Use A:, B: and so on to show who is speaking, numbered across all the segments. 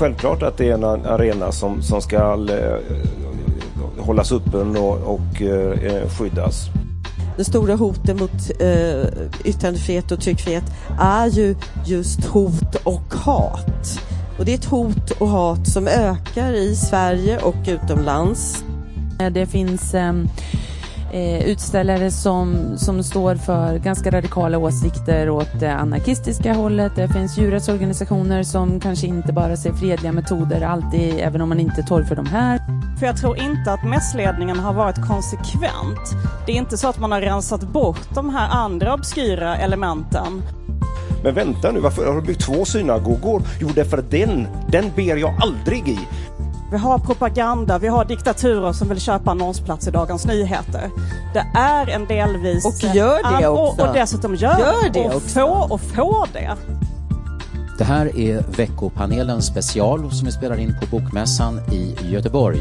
A: Självklart att det är en arena som, som ska eh, hållas öppen och, och eh, skyddas.
B: Det stora hotet mot eh, yttrandefrihet och tryckfrihet är ju just hot och hat. Och det är ett hot och hat som ökar i Sverige och utomlands.
C: Det finns eh, utställare som, som står för ganska radikala åsikter åt det anarkistiska hållet. Det finns djurrättsorganisationer som kanske inte bara ser fredliga metoder alltid, även om man inte torgför de här.
D: För jag tror inte att mässledningen har varit konsekvent. Det är inte så att man har rensat bort de här andra obskyra elementen.
A: Men vänta nu, varför har du byggt två synagogor? Jo, därför den, den ber jag aldrig i.
D: Vi har propaganda, vi har diktaturer som vill köpa annonsplats i Dagens Nyheter. Det är en delvis...
B: Och gör det också.
D: Och, och dessutom gör,
B: gör det
D: och
B: också.
D: Få, och få det.
E: Det här är veckopanelen special som vi spelar in på Bokmässan i Göteborg.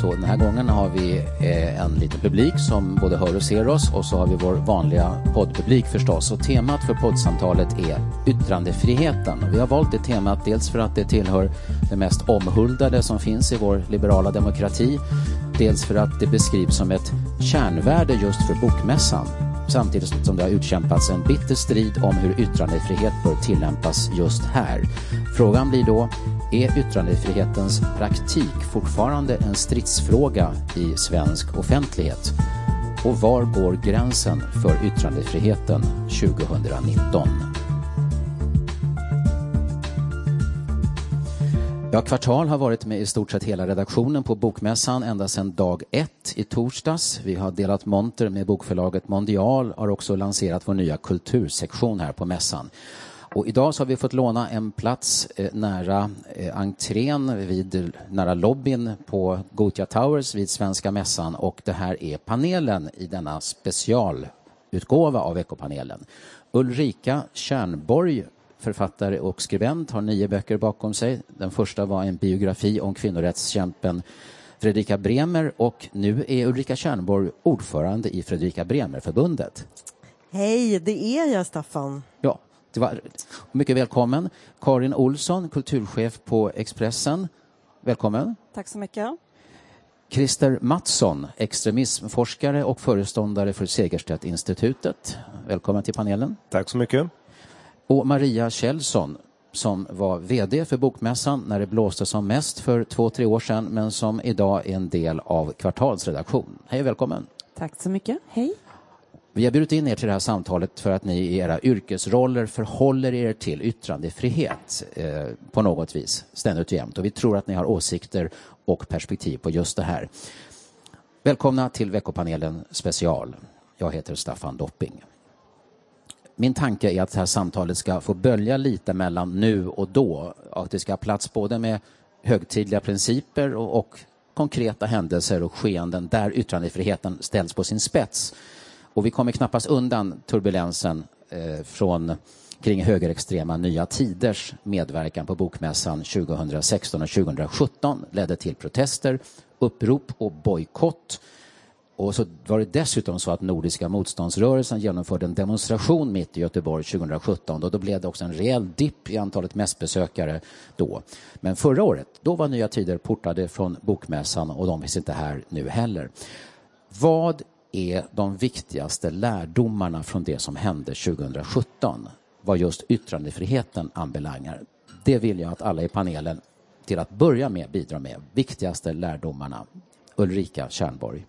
E: Så den här gången har vi eh, en liten publik som både hör och ser oss och så har vi vår vanliga poddpublik förstås. Och temat för poddsamtalet är yttrandefriheten. Och vi har valt det temat dels för att det tillhör det mest omhuldade som finns i vår liberala demokrati. Dels för att det beskrivs som ett kärnvärde just för Bokmässan samtidigt som det har utkämpats en bitter strid om hur yttrandefrihet bör tillämpas just här. Frågan blir då, är yttrandefrihetens praktik fortfarande en stridsfråga i svensk offentlighet? Och var går gränsen för yttrandefriheten 2019? Ja, Kvartal har varit med i stort sett hela redaktionen på Bokmässan ända sedan dag ett i torsdags. Vi har delat monter med bokförlaget Mondial har också lanserat vår nya kultursektion här på mässan. Och idag så har vi fått låna en plats eh, nära eh, entrén, vid, nära lobbyn på Gothia Towers vid Svenska mässan och det här är panelen i denna specialutgåva av veckopanelen. Ulrika Tjärnborg författare och skribent, har nio böcker bakom sig. Den första var en biografi om kvinnorättskämpen Fredrika Bremer och nu är Ulrika Tjärnborg ordförande i Fredrika Bremer-förbundet.
B: Hej, det är jag Staffan.
E: Ja, det var mycket välkommen. Karin Olsson, kulturchef på Expressen. Välkommen.
D: Tack så mycket.
E: Christer Mattsson, extremismforskare och föreståndare för Segerstedt-institutet. Välkommen till panelen.
A: Tack så mycket.
E: Och Maria Kjellson som var VD för Bokmässan när det blåste som mest för två, tre år sedan men som idag är en del av Kvartals redaktion. Hej och välkommen!
C: Tack så mycket. Hej!
E: Vi har bjudit in er till det här samtalet för att ni i era yrkesroller förhåller er till yttrandefrihet eh, på något vis, ständigt och jämt. Och vi tror att ni har åsikter och perspektiv på just det här. Välkomna till veckopanelen special. Jag heter Staffan Dopping. Min tanke är att det här samtalet ska få bölja lite mellan nu och då. Att det ska ha plats både med högtidliga principer och, och konkreta händelser och skeenden där yttrandefriheten ställs på sin spets. Och vi kommer knappast undan turbulensen eh, från kring högerextrema Nya Tiders medverkan på Bokmässan 2016 och 2017 ledde till protester, upprop och bojkott. Och så var det dessutom så att Nordiska motståndsrörelsen genomförde en demonstration mitt i Göteborg 2017 och då blev det också en rejäl dipp i antalet mässbesökare då. Men förra året, då var Nya Tider portade från Bokmässan och de finns inte här nu heller. Vad är de viktigaste lärdomarna från det som hände 2017? vad just yttrandefriheten anbelangar. Det vill jag att alla i panelen till att börja med bidrar med. Viktigaste lärdomarna. Ulrika Kärnborg.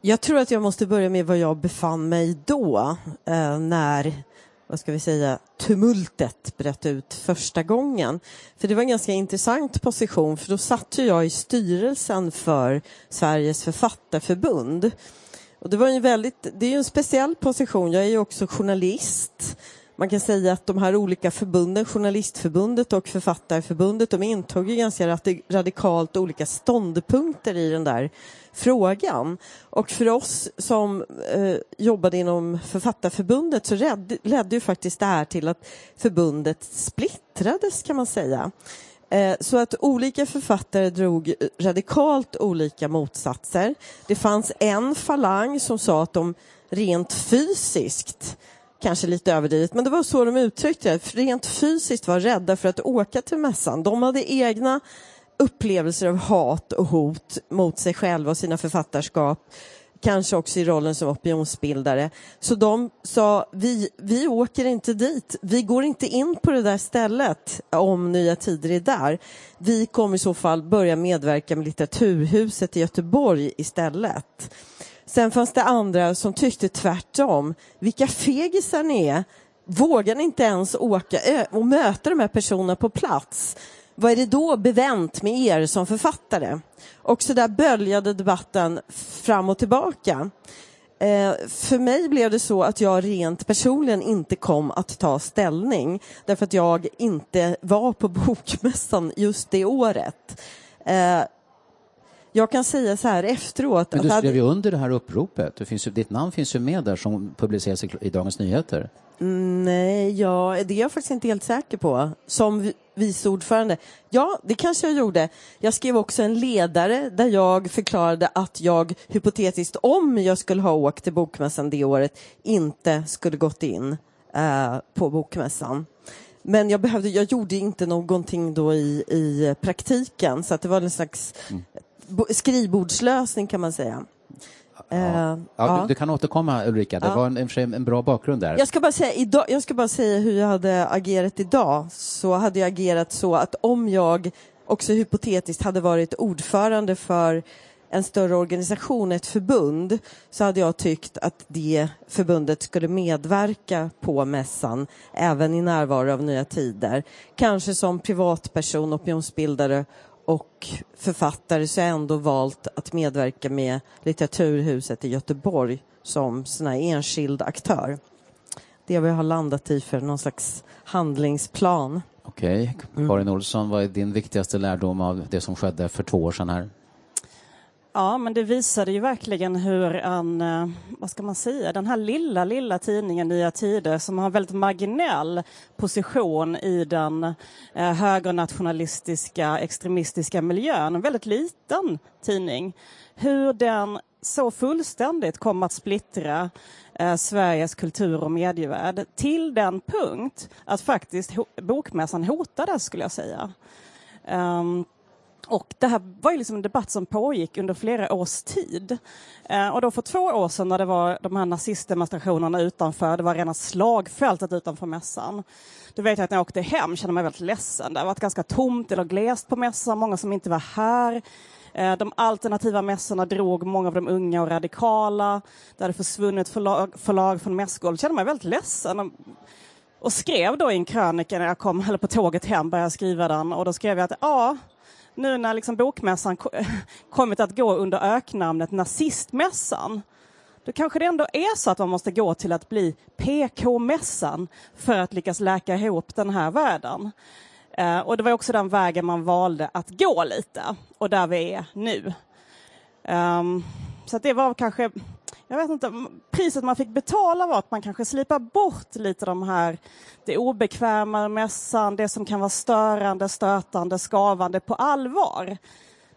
B: Jag tror att jag måste börja med var jag befann mig då, eh, när vad ska vi säga, tumultet bröt ut första gången. För det var en ganska intressant position för då satt ju jag i styrelsen för Sveriges författarförbund. Och det var en väldigt, det är ju en speciell position, jag är ju också journalist. Man kan säga att de här olika förbunden, Journalistförbundet och Författarförbundet, de intog ju ganska radikalt olika ståndpunkter i den där frågan. Och för oss som eh, jobbade inom Författarförbundet så ledde, ledde ju faktiskt det här till att förbundet splittrades kan man säga. Eh, så att olika författare drog radikalt olika motsatser. Det fanns en falang som sa att de rent fysiskt kanske lite överdrivet, men det var så de uttryckte det. Rent fysiskt var rädda för att åka till mässan. De hade egna upplevelser av hat och hot mot sig själva och sina författarskap kanske också i rollen som opinionsbildare. Så de sa, vi, vi åker inte dit, vi går inte in på det där stället om Nya Tider är där. Vi kommer i så fall börja medverka med Litteraturhuset i Göteborg istället. Sen fanns det andra som tyckte tvärtom. Vilka fegisar ni är! Vågar ni inte ens åka och möta de här personerna på plats? Vad är det då bevänt med er som författare? Och så där böljade debatten fram och tillbaka. Eh, för mig blev det så att jag rent personligen inte kom att ta ställning därför att jag inte var på Bokmässan just det året. Eh, jag kan säga så här efteråt.
E: Men du skrev ju under det här uppropet. Det finns ju, ditt namn finns ju med där som publiceras i Dagens Nyheter.
B: Nej, ja, det är jag faktiskt inte helt säker på. Som vice ordförande. Ja, det kanske jag gjorde. Jag skrev också en ledare där jag förklarade att jag hypotetiskt, om jag skulle ha åkt till Bokmässan det året, inte skulle gått in eh, på Bokmässan. Men jag, behövde, jag gjorde inte någonting då i, i praktiken, så att det var en slags mm. Skrivbordslösning kan man säga.
E: Ja. Uh, ja, Du, du, kan återkomma Ulrika, det ja. var en, en, en, bra bakgrund där.
B: Jag ska, bara säga, idag, jag ska bara säga hur jag hade agerat idag. Så hade jag agerat så att om jag också hypotetiskt hade varit ordförande för en större organisation, ett förbund, så hade jag tyckt att det förbundet skulle medverka på mässan, även i närvaro av Nya Tider. Kanske som privatperson, opinionsbildare och författare så har jag ändå valt att medverka med Litteraturhuset i Göteborg som sån här enskild aktör. Det jag har landat i för någon slags handlingsplan.
E: Okej. Okay. Mm. Karin Olsson, vad är din viktigaste lärdom av det som skedde för två år sedan här?
D: Ja, men det visade ju verkligen hur en, eh, vad ska man säga, den här lilla, lilla tidningen Nya Tider som har en väldigt marginell position i den eh, högernationalistiska, extremistiska miljön, en väldigt liten tidning, hur den så fullständigt kom att splittra eh, Sveriges kultur och medievärld till den punkt att faktiskt bokmässan hotades, skulle jag säga. Um, och det här var ju liksom en debatt som pågick under flera års tid. Eh, och då för två år sedan när det var de här nazistdemonstrationerna utanför, det var rena slagfältet utanför mässan. Då vet jag att när jag åkte hem kände mig väldigt ledsen. Det har varit ganska tomt eller glest på mässan, många som inte var här. Eh, de alternativa mässorna drog många av de unga och radikala. Det hade försvunnit förlag, förlag från mässgolvet. kände mig väldigt ledsen. Och skrev då i en krönika när jag kom, eller på tåget hem, började skriva den. Och då skrev jag att ja, nu när liksom bokmässan kommit att gå under öknamnet nazistmässan, då kanske det ändå är så att man måste gå till att bli PK-mässan för att lyckas läka ihop den här världen. Eh, och det var också den vägen man valde att gå lite och där vi är nu. Um, så det var kanske jag vet inte, priset man fick betala var att man kanske slipar bort lite de här, det obekväma mässan, det som kan vara störande, stötande, skavande på allvar.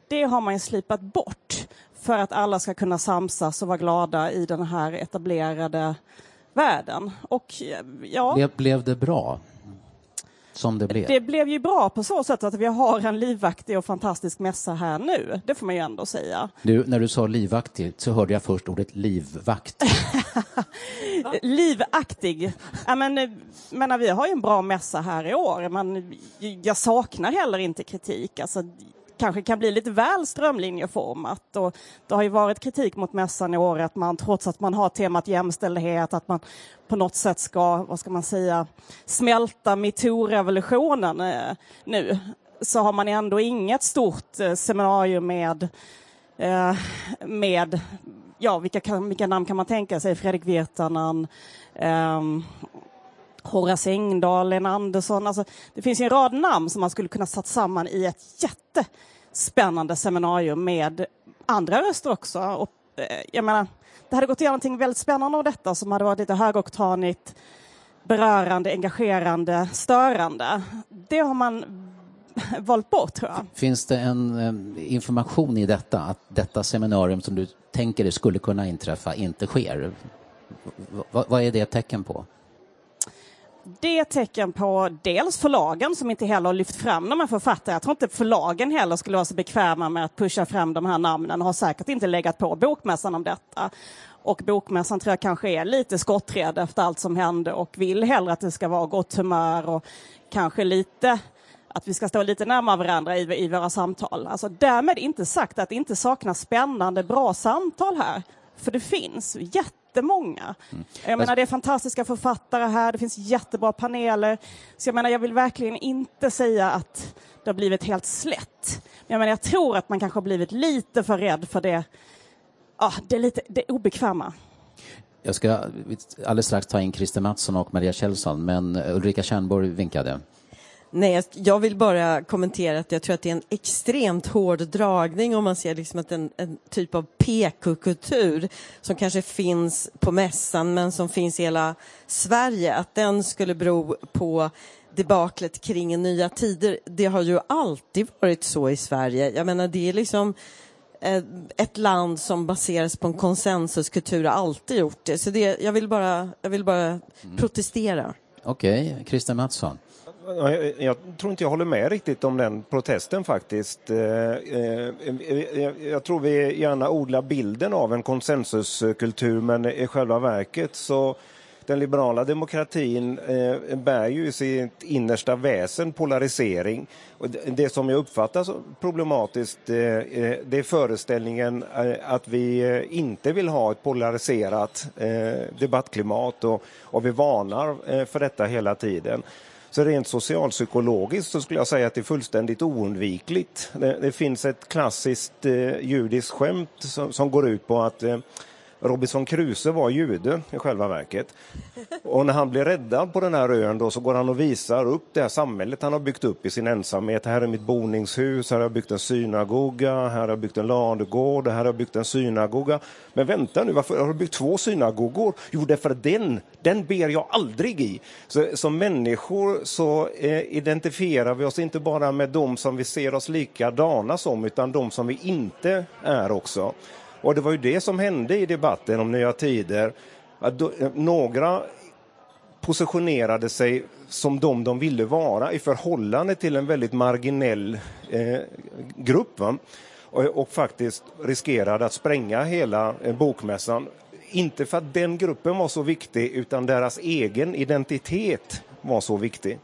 D: Det har man ju slipat bort för att alla ska kunna samsas och vara glada i den här etablerade världen. Och eh, ja...
E: Blev, blev det bra? Som det blev?
D: Det blev ju bra på så sätt att vi har en livaktig och fantastisk mässa här nu. Det får man ju ändå säga.
E: Du, när du sa livaktigt så hörde jag först ordet livvakt.
D: Livaktig. Ja, men, eh, menar, vi har ju en bra mässa här i år. Men jag saknar heller inte kritik. Alltså, kanske kan bli lite väl strömlinjeformat. Och det har ju varit kritik mot mässan i år att man trots att man har temat jämställdhet, att man på något sätt ska, vad ska man säga, smälta metoo-revolutionen eh, nu, så har man ändå inget stort eh, seminarium med, eh, med ja, vilka, kan, vilka namn kan man tänka sig? Fredrik Virtanen, ehm, Horace Engdahl, Lena Andersson. Alltså, det finns en rad namn som man skulle kunna satt samman i ett jättespännande seminarium med andra röster också. Och, eh, jag menar, det hade gått att göra någonting väldigt spännande av detta som hade varit lite högoktanigt, berörande, engagerande, störande. Det har man valt bort, tror jag.
E: Finns det en eh, information i detta, att detta seminarium som du tänker det skulle kunna inträffa inte sker? V vad är det ett tecken på?
D: Det är ett tecken på dels förlagen som inte heller har lyft fram de här författarna. Jag tror inte förlagen heller skulle vara så bekväma med att pusha fram de här namnen och har säkert inte legat på bokmässan om detta. Och bokmässan tror jag kanske är lite skotträdd efter allt som hände och vill hellre att det ska vara gott humör och kanske lite att vi ska stå lite närmare varandra i, i våra samtal. Alltså därmed inte sagt att det inte saknas spännande, bra samtal här. För det finns jätte jättemånga. Mm. Jag menar, det är fantastiska författare här, det finns jättebra paneler. Så jag menar, jag vill verkligen inte säga att det har blivit helt slätt. Men jag, menar, jag tror att man kanske har blivit lite för rädd för det, ja, det, är lite, det obekväma.
E: Jag ska alldeles strax ta in Christer Mattsson och Maria Kjellson, men Ulrika Kärnborg vinkade.
B: Nej, jag vill bara kommentera att jag tror att det är en extremt hård dragning om man ser liksom att en, en typ av PK-kultur som kanske finns på mässan men som finns i hela Sverige, att den skulle bero på debaklet kring nya tider. Det har ju alltid varit så i Sverige. Jag menar, det är liksom eh, ett land som baseras på en konsensuskultur har alltid gjort det. Så det, jag vill bara, jag vill bara mm. protestera.
E: Okej, okay. Christer Mattsson.
A: Jag tror inte jag håller med riktigt om den protesten faktiskt. Eh, eh, eh, jag tror vi gärna odlar bilden av en konsensuskultur men i själva verket så den liberala demokratin eh, bär ju i sitt innersta väsen polarisering. Och det som jag uppfattar som problematiskt det är föreställningen att vi inte vill ha ett polariserat debattklimat och, och vi varnar för detta hela tiden. Så rent socialpsykologiskt så skulle jag säga att det är fullständigt oundvikligt. Det, det finns ett klassiskt eh, judiskt skämt som, som, går ut på att eh, Robinson Crusoe var jude i själva verket. Och när han blir räddad på den här ön då så går han och visar upp det här samhället han har byggt upp i sin ensamhet. Här är mitt boningshus, här har jag byggt en synagoga, här har jag byggt en ladugård, här har jag byggt en synagoga. Men vänta nu, varför har du byggt två synagogor? Jo, därför att den, den ber jag aldrig i. Så, som människor så eh, identifierar vi oss inte bara med dem som vi ser oss likadana som, utan de som vi inte är också. Och det var ju det som hände i debatten om Nya Tider. Att då, eh, några positionerade sig som de de ville vara i förhållande till en väldigt marginell eh, grupp. Och, och, faktiskt riskerade att spränga hela eh, bokmässan. Inte för att den gruppen var så viktig, utan deras egen identitet var så viktig.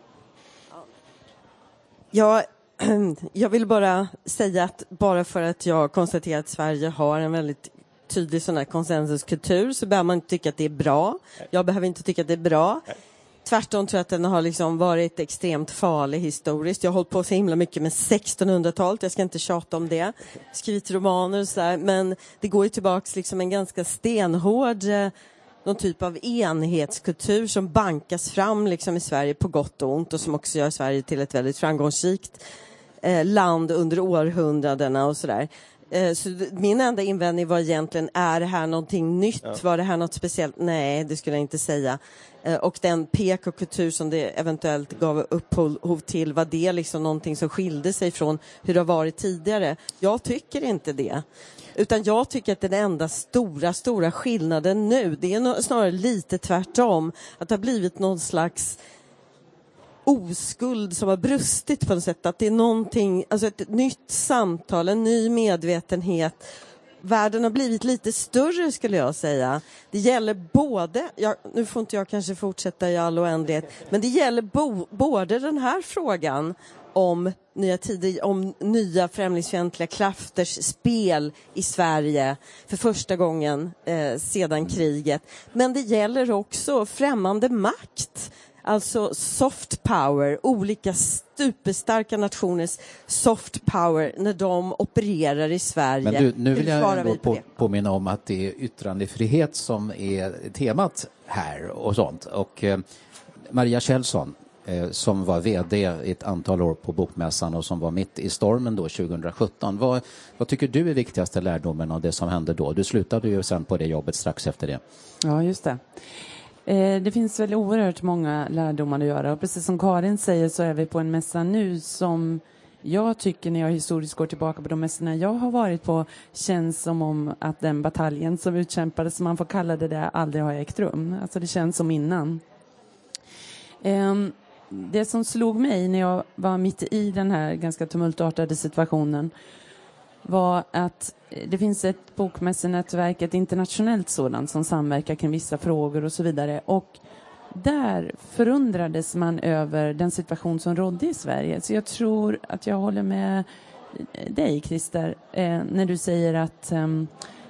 B: Ja, jag vill bara säga att bara för att jag konstaterar att Sverige har en väldigt tydlig sån här konsensuskultur så behöver man inte tycka att det är bra. Jag behöver inte tycka att det är bra. Tvärtom tror jag att den har liksom varit extremt farlig historiskt. Jag har hållit på så himla mycket med 1600-talet, jag ska inte tjata om det. Skrivit romaner och sådär, men det går ju tillbaks liksom en ganska stenhård eh, någon typ av enhetskultur som bankas fram liksom i Sverige på gott och ont och som också gör Sverige till ett väldigt framgångsrikt eh, land under århundradena och sådär. Eh, så min enda invändning var egentligen, är det här någonting nytt? Ja. Var det här något speciellt? Nej, det skulle jag inte säga. Eh, och den PK-kultur som det eventuellt gav upphov till, var det liksom någonting som skilde sig från hur det har varit tidigare? Jag tycker inte det. Utan jag tycker att den enda stora, stora skillnaden nu, det är snarare lite tvärtom. Att det har blivit någon slags oskuld som har brustit på något sätt. Att det är någonting, alltså ett nytt samtal, en ny medvetenhet. Världen har blivit lite större skulle jag säga. Det gäller både, jag, nu får inte jag kanske fortsätta i all oändlighet, men det gäller bo, både den här frågan om nya tider, om nya främlingsfientliga krafters spel i Sverige för första gången eh, sedan kriget. Men det gäller också främmande makt Alltså soft power, olika superstarka nationers soft power när de opererar i Sverige.
E: Men du, nu vill jag ändå på, påminna om att det är yttrandefrihet som är temat här och sånt. Och eh, Maria Kjellson, eh, som var VD i ett antal år på Bokmässan och som var mitt i stormen då 2017. Vad, vad tycker du är viktigaste lärdomen av det som hände då? Du slutade ju sen på det jobbet strax efter det.
C: Ja, just det. Eh, det finns väl oerhört många lärdomar att göra och precis som Karin säger så är vi på en mässa nu som jag tycker när jag historiskt går tillbaka på de mässorna jag har varit på känns som om att den bataljen som utkämpades, som man får kalla det där, aldrig har ägt rum. Alltså det känns som innan. Ehm, det som slog mig när jag var mitt i den här ganska tumultartade situationen var att eh, det finns ett bokmässenätverk, ett internationellt sådant som samverkar kring vissa frågor och så vidare. Och där förundrades man över den situation som rådde i Sverige. Så jag tror att jag håller med eh, dig, Christer, eh, när du säger att eh,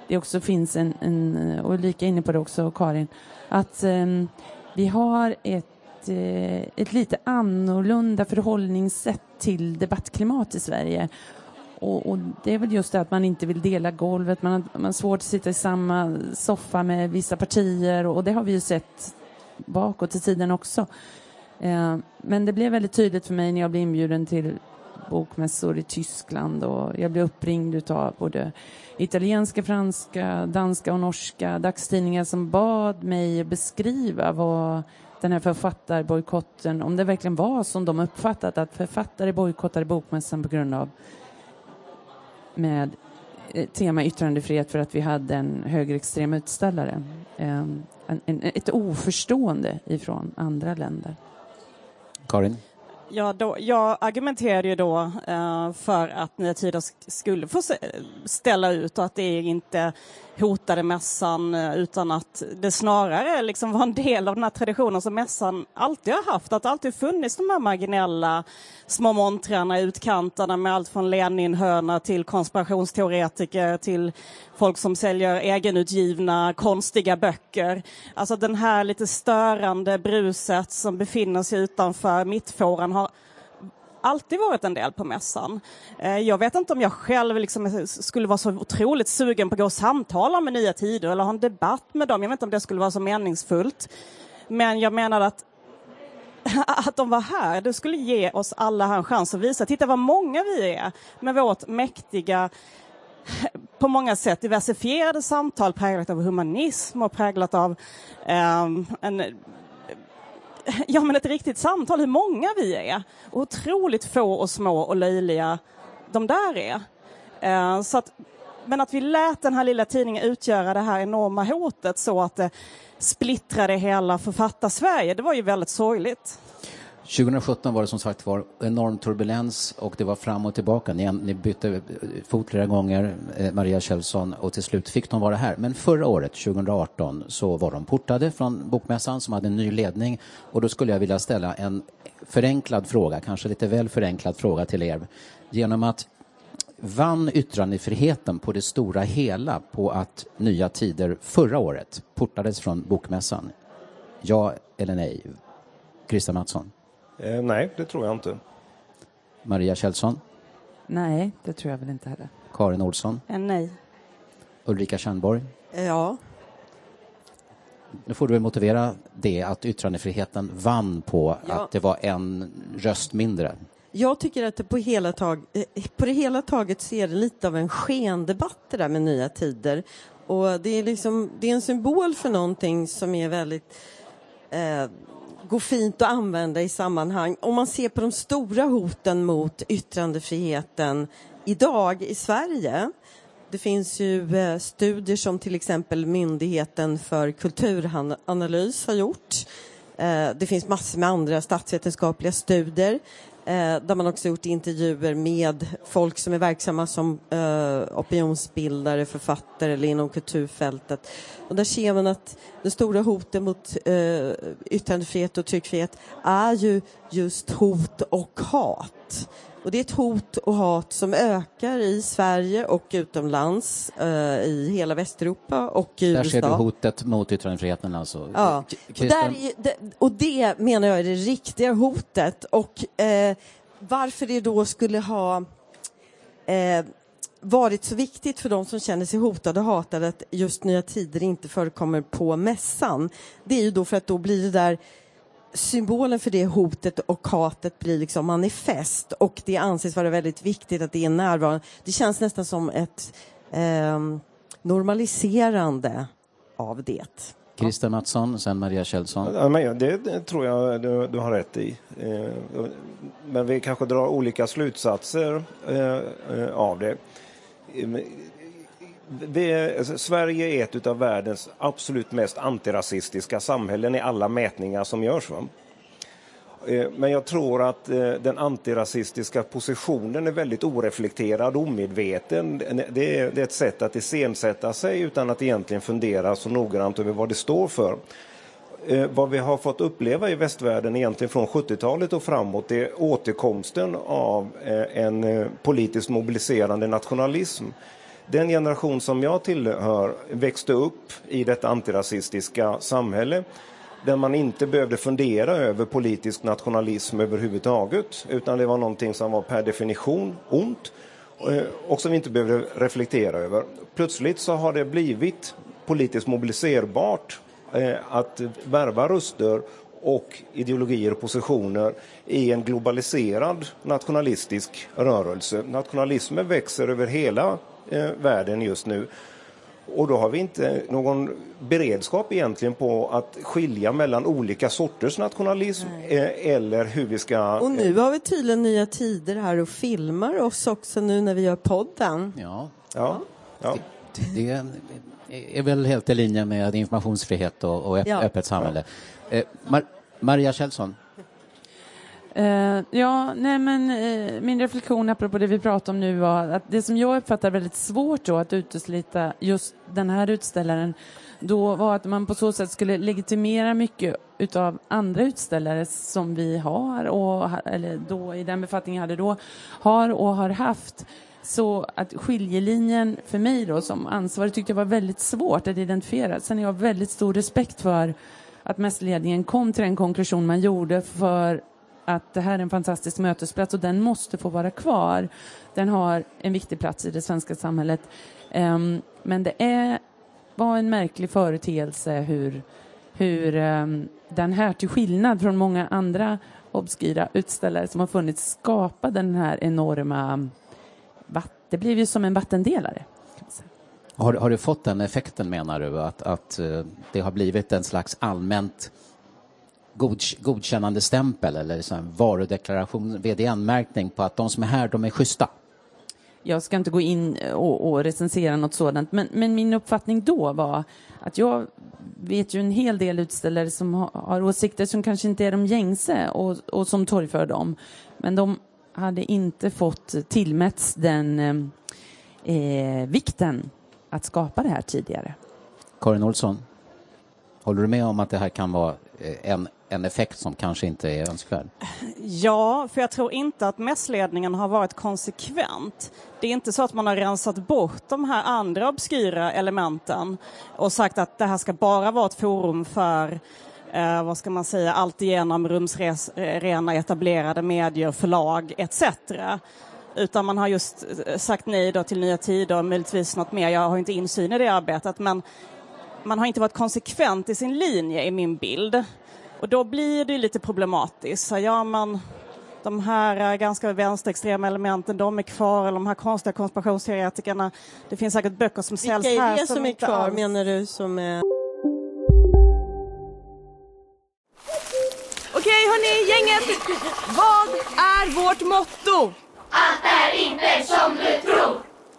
C: det också finns en, en, eh, och Ulrika är inne på det också, Karin, att eh, vi har ett, ett lite annorlunda förhållningssätt till debattklimat i Sverige. Och, och, det är väl just det att man inte vill dela golvet, man har, man har svårt att sitta i samma soffa med vissa partier och, och det har vi ju sett bakåt i tiden också. Eh, men det blev väldigt tydligt för mig när jag blev inbjuden till bokmässor i Tyskland och jag blev uppringd av både italienska, franska, danska och norska dagstidningar som bad mig beskriva vad den här författarbojkotten, om det verkligen var som de uppfattat att författare bojkottade bokmässan på grund av med eh, tema yttrandefrihet för att vi hade en högerextrem utställare. En, en, ett oförstående ifrån andra länder.
E: Karin?
D: Ja, då, jag argumenterade ju då eh, för att Nya Tider skulle få ställa ut och att det inte hotade mässan eh, utan att det snarare liksom var en del av den här traditionen som mässan alltid har haft. Att det alltid funnits de här marginella små montrarna i utkanterna med allt från Leninhöna till konspirationsteoretiker till folk som säljer egenutgivna konstiga böcker. Alltså den här lite störande bruset som befinner sig utanför mittfåran har alltid varit en del på mässan. Eh, jag vet inte om jag själv liksom skulle vara så otroligt sugen på att gå och samtala med Nya Tider eller ha en debatt med dem. Jag vet inte om det skulle vara så meningsfullt. Men jag menar att att de var här, det skulle ge oss alla en chans att visa, titta vad många vi är med vårt mäktiga på många sätt diversifierade samtal präglat av humanism och präglat av um, en ja, men ett riktigt samtal, hur många vi är. Otroligt få och små och löjliga de där är. Eh, så att, men att vi lät den här lilla tidningen utgöra det här enorma hotet så att det splittrade hela författarsverige, det var ju väldigt sorgligt.
E: 2017 var det som sagt var enorm turbulens och det var fram och tillbaka. Ni, ni bytte fot flera gånger, eh, Maria Kjellson, och till slut fick de vara här. Men förra året, 2018, så var de portade från Bokmässan som hade en ny ledning och då skulle jag vilja ställa en förenklad fråga, kanske lite väl förenklad fråga till er. Genom att vann yttrandefriheten på det stora hela på att Nya Tider förra året portades från Bokmässan? Ja eller nej? Christer Mattsson?
A: Eh, nej, det tror jag inte.
E: Maria Kjellson?
C: Nej, det tror jag väl inte heller.
E: Karin Olsson?
D: Eh, nej.
E: Ulrika Tjärnborg?
B: Ja.
E: Nu får du väl motivera det att yttrandefriheten vann på ja. att det var en röst mindre.
B: Jag tycker att det på, hela tag, eh, på det hela taget så är det lite av en skendebatt det där med nya tider. Och det är, liksom, det är en symbol för någonting som är väldigt eh, går fint att använda i sammanhang. Om man ser på de stora hoten mot yttrandefriheten idag i Sverige. Det finns ju eh, studier som till exempel Myndigheten för kulturanalys har gjort eh, det finns massor med andra statsvetenskapliga studier Eh, där man också gjort intervjuer med folk som är verksamma som eh, opinionsbildare, författare eller inom kulturfältet. Och där ser man att det stora hotet mot eh, yttrandefrihet och tryckfrihet är ju just hot och hat. Och det är ett hot och hat som ökar i Sverige och utomlands, eh, i hela Västeuropa och i
E: Där
B: USA.
E: ser du hotet mot yttrandefriheten alltså.
B: Ja, och, där, och det menar jag är det riktiga hotet. Och eh, varför det då skulle ha eh, varit så viktigt för de som känner sig hotade och hatade att just Nya Tider inte förekommer på mässan. Det är ju då för att då blir det där symbolen för det hotet och hatet blir liksom manifest och det anses vara väldigt viktigt att det är närvarande. Det känns nästan som ett ehm, normaliserande av det.
E: Christer Mattsson, sen Maria Kjellson.
A: Ja, men det, det tror jag du, du har rätt i. Eh, Men vi kanske drar olika slutsatser eh, eh, av det. Vi, alltså, Sverige är ett av världens absolut mest antirasistiska samhällen i alla mätningar som görs. Va? Eh, men jag tror att eh, den antirasistiska positionen är väldigt oreflekterad och omedveten. Det är, ett sätt att iscensätta sig utan att egentligen fundera så noggrant över vad det står för. Eh, vad vi har fått uppleva i västvärlden egentligen från 70-talet och framåt är återkomsten av en politiskt mobiliserande nationalism. Den generation som jag tillhör växte upp i detta antirasistiska samhälle där man inte behövde fundera över politisk nationalism överhuvudtaget utan det var någonting som var per definition ont eh, och som vi inte behövde reflektera över. Plötsligt så har det blivit politiskt mobiliserbart eh, att värva röster och ideologier och positioner i en globaliserad nationalistisk rörelse. Nationalismen växer över hela eh, världen just nu. Och då har vi inte någon beredskap egentligen på att skilja mellan olika sorters nationalism eh, eller hur vi ska...
B: Och nu har vi tydligen nya tider här och filmar oss också nu när vi gör podden.
E: Ja,
A: Ja, ja.
E: det är väl helt i linje med informationsfrihet och, och öpp-
B: Ja.
E: öppet samhälle. Eh, Mar- Maria Kjellson,
C: Uh, ja, nej men uh, min reflektion apropå det vi pratade om nu var att det som jag uppfattar väldigt svårt då att utesluta just den här utställaren då var att man på så sätt skulle legitimera mycket utav andra utställare som vi har och eller då i den befattning jag hade då har och har haft. Så att skiljelinjen för mig då som ansvarig tyckte jag var väldigt svårt att identifiera. Sen har jag väldigt stor respekt för att mässledningen kom till den konklusion man gjorde för att det här är en fantastisk mötesplats och den måste få vara kvar. Den har en viktig plats i det svenska samhället. Um, men det är, var en märklig företeelse hur, hur um, den här, till skillnad från många andra obskyra utställare som har funnits, skapade den här enorma... Det blev ju som en vattendelare.
E: har, har du fått den effekten menar du? Att, att eh, det har blivit en slags allmänt godk- godkännande stämpel eller här varudeklaration, VDN-märkning på att de som är här, de är schyssta?
C: Jag ska inte gå in och, och recensera något sådant, men, men min uppfattning då var att jag vet ju en hel del utställare som har, har åsikter som kanske inte är de gängse och, och som torgför dem. Men de hade inte fått tillmätts den eh, eh, vikten att skapa det här tidigare.
E: Karin Olsson, håller du med om att det här kan vara Eh, en, en effekt som kanske inte är önskvärd?
D: Ja, för jag tror inte att mässledningen har varit konsekvent. Det är inte så att man har rensat bort de här andra obskyra elementen och sagt att det här ska bara vara ett forum för eh, vad ska man säga, alltigenom rumsrena etablerade medier, förlag etc. Utan man har just eh, sagt nej då till Nya Tider och möjligtvis något mer. Jag har inte insyn i det arbetet, men man har inte varit konsekvent i sin linje i min bild. Och då blir det lite problematiskt. Så ja, man, de här eh, ganska vänsterextrema elementen, de är kvar, eller de här konstiga konspirationsteoretikerna. Det finns säkert böcker som säljs
B: Vilka
D: här
B: är det som är
D: inte
B: kvar
D: alls-
B: menar du som är...
F: Okej hörni, gänget! Vad är vårt motto?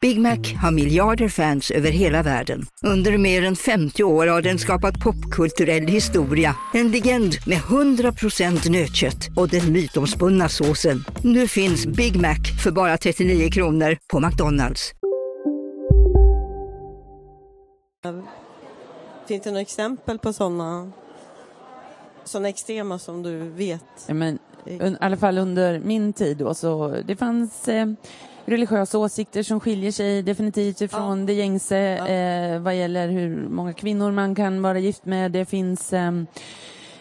G: Big Mac har miljarder fans över hela världen. Under mer än 50 år har den skapat popkulturell historia. En legend med 100% nötkött och den mytomspunna såsen. Nu finns Big Mac för bara 39 kronor på McDonalds.
B: Finns det några exempel på sådana såna extrema som du vet?
C: Ja, men, I alla fall under min tid då, så det fanns eh, religiösa åsikter som skiljer sig definitivt ifrån ja. det gängse ja. eh, vad gäller hur många kvinnor man kan vara gift med. Det finns eh,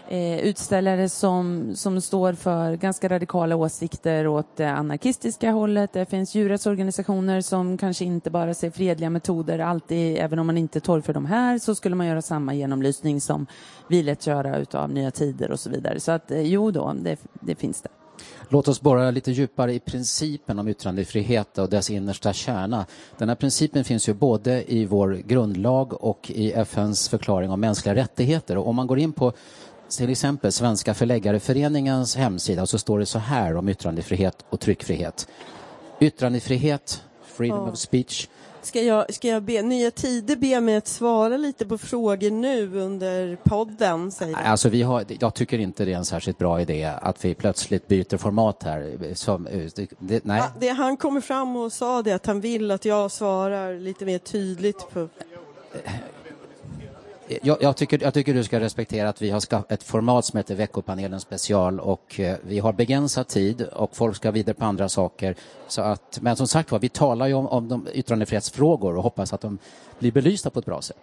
C: eh, utställare som, som står för ganska radikala åsikter åt det anarkistiska hållet. Det finns djurrättsorganisationer som kanske inte bara ser fredliga metoder alltid, även om man inte torgför de här så skulle man göra samma genomlysning som vi lät göra utav Nya Tider och så vidare. Så att eh, jo då, det, det finns det.
E: Låt oss borra lite djupare i principen om yttrandefrihet och dess innersta kärna. Den här principen finns ju både i vår grundlag och i FNs förklaring om mänskliga rättigheter. Och om man går in på till exempel Svenska förläggareföreningens hemsida så står det så här om yttrandefrihet och tryckfrihet. Yttrandefrihet, freedom oh. of speech.
B: Ska jag, ska jag be Nya Tider be mig att svara lite på frågor nu under podden? Säger
E: alltså vi har, jag tycker inte det är en särskilt bra idé att vi plötsligt byter format här. Som,
B: det, nej. Ja, det, han kommer fram och sa det att han vill att jag svarar lite mer tydligt på
E: jag, jag, tycker, jag tycker du ska respektera att vi har ett format som heter Veckopanelen special och eh, vi har begränsad tid och folk ska vidare på andra saker. Så att, men som sagt var, vi talar ju om, om de yttrandefrihetsfrågor och hoppas att de blir belysta på ett bra sätt.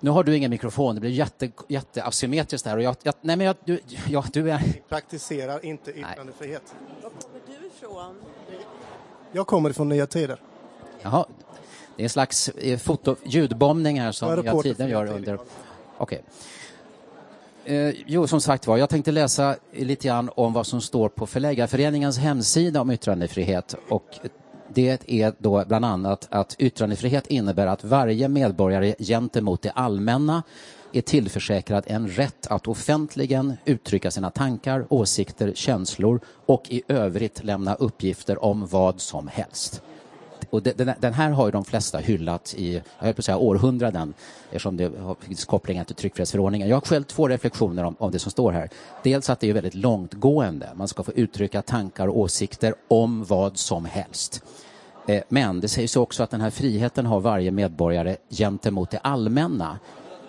E: Nu har du ingen mikrofon, det blir jätte, jätte asymmetriskt här. Och jag, jag, nej men jag, du, jag, du är...
H: Vi praktiserar inte yttrandefrihet.
B: Var kommer du ifrån?
H: Jag kommer från Nya Tider.
E: Jaha, det är en slags eh, foto, ljudbombning här som jag tiden gör under... Okej. Okay. Eh, jo, som sagt var, jag tänkte läsa lite grann om vad som står på Förläggarföreningens hemsida om yttrandefrihet. Och det är då bland annat att yttrandefrihet innebär att varje medborgare gentemot det allmänna är tillförsäkrad en rätt att offentligen uttrycka sina tankar, åsikter, känslor och i övrigt lämna uppgifter om vad som helst och den, den, här har ju de flesta hyllat i, jag höll på att säga århundraden, eftersom det finns kopplingar till tryckfrihetsförordningen. Jag har själv två reflektioner om, om det som står här. Dels att det är väldigt långtgående. Man ska få uttrycka tankar och åsikter om vad som helst. Eh, men det sägs också att den här friheten har varje medborgare gentemot det allmänna.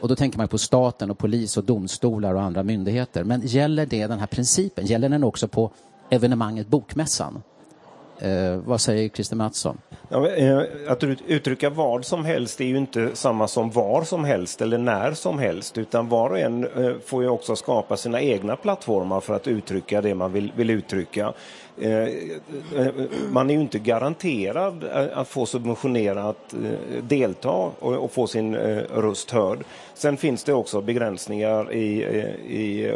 E: Och då tänker man på staten och polis och domstolar och andra myndigheter. Men gäller det den här principen? Gäller den också på evenemanget Bokmässan? Eh, vad säger Christer Mattsson?
A: Ja, eh, att uttrycka vad som helst är ju inte samma som var som helst eller när som helst utan var och en eh, får ju också skapa sina egna plattformar för att uttrycka det man vill, vill uttrycka. Eh, eh, eh, man är ju inte garanterad att få subventionerat delta och få sin röst hörd. Sen finns det också begränsningar i, i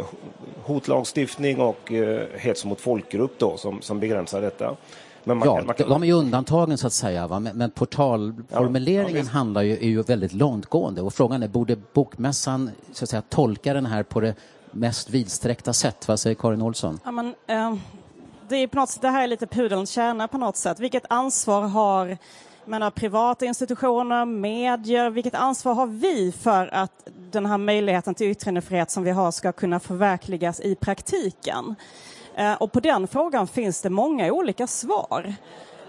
A: hotlagstiftning och hets mot folkgrupp då, som, som begränsar detta.
E: Men man ja, kan, man kan... de är ju undantagen så att säga, va? men, men portalformuleringen ja, ja, handlar ju, är ju väldigt långtgående och frågan är, borde bokmässan så att säga, tolka den här på det mest vidsträckta sätt? Vad säger Karin Olsson?
D: Ja, men, eh, det, är på något sätt, det här är lite pudelns kärna på något sätt. Vilket ansvar har menar, privata institutioner, medier, vilket ansvar har vi för att den här möjligheten till yttrandefrihet som vi har ska kunna förverkligas i praktiken? Eh, och på den frågan finns det många olika svar.